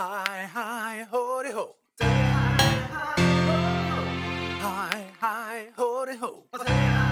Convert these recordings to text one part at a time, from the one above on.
Hi, hi, hody ho. Hi, hi, ho. Hi, hi, ho. Say ho!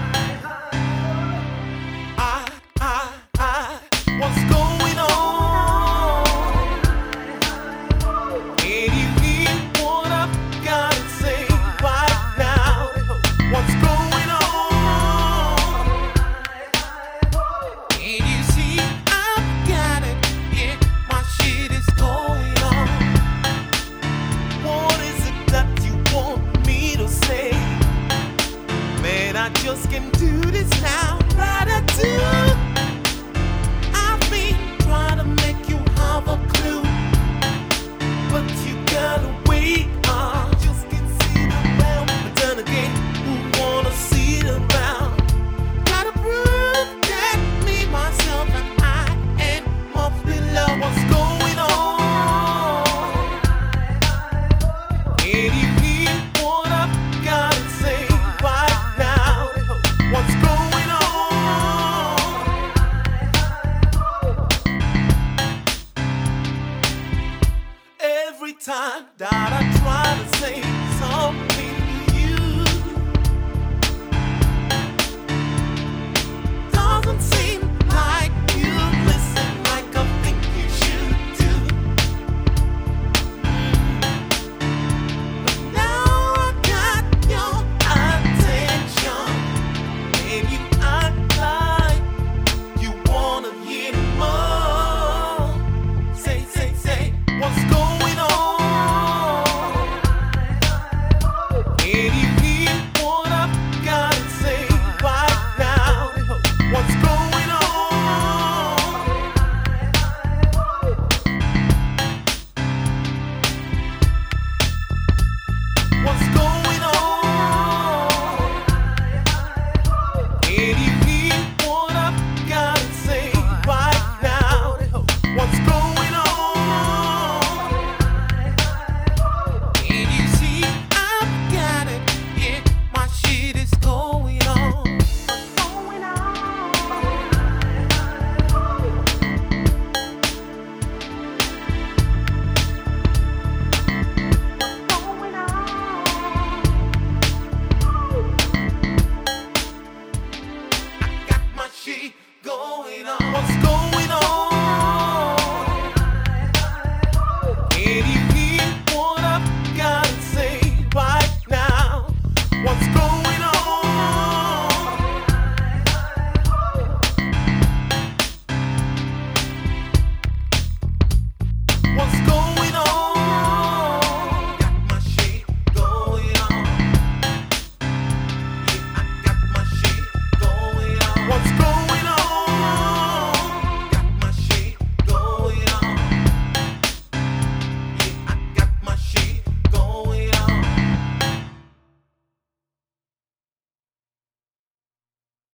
I just can't do this now. that I try to say some. going on? What's going on? Anybody wanna say right now? What's going on? What's going on?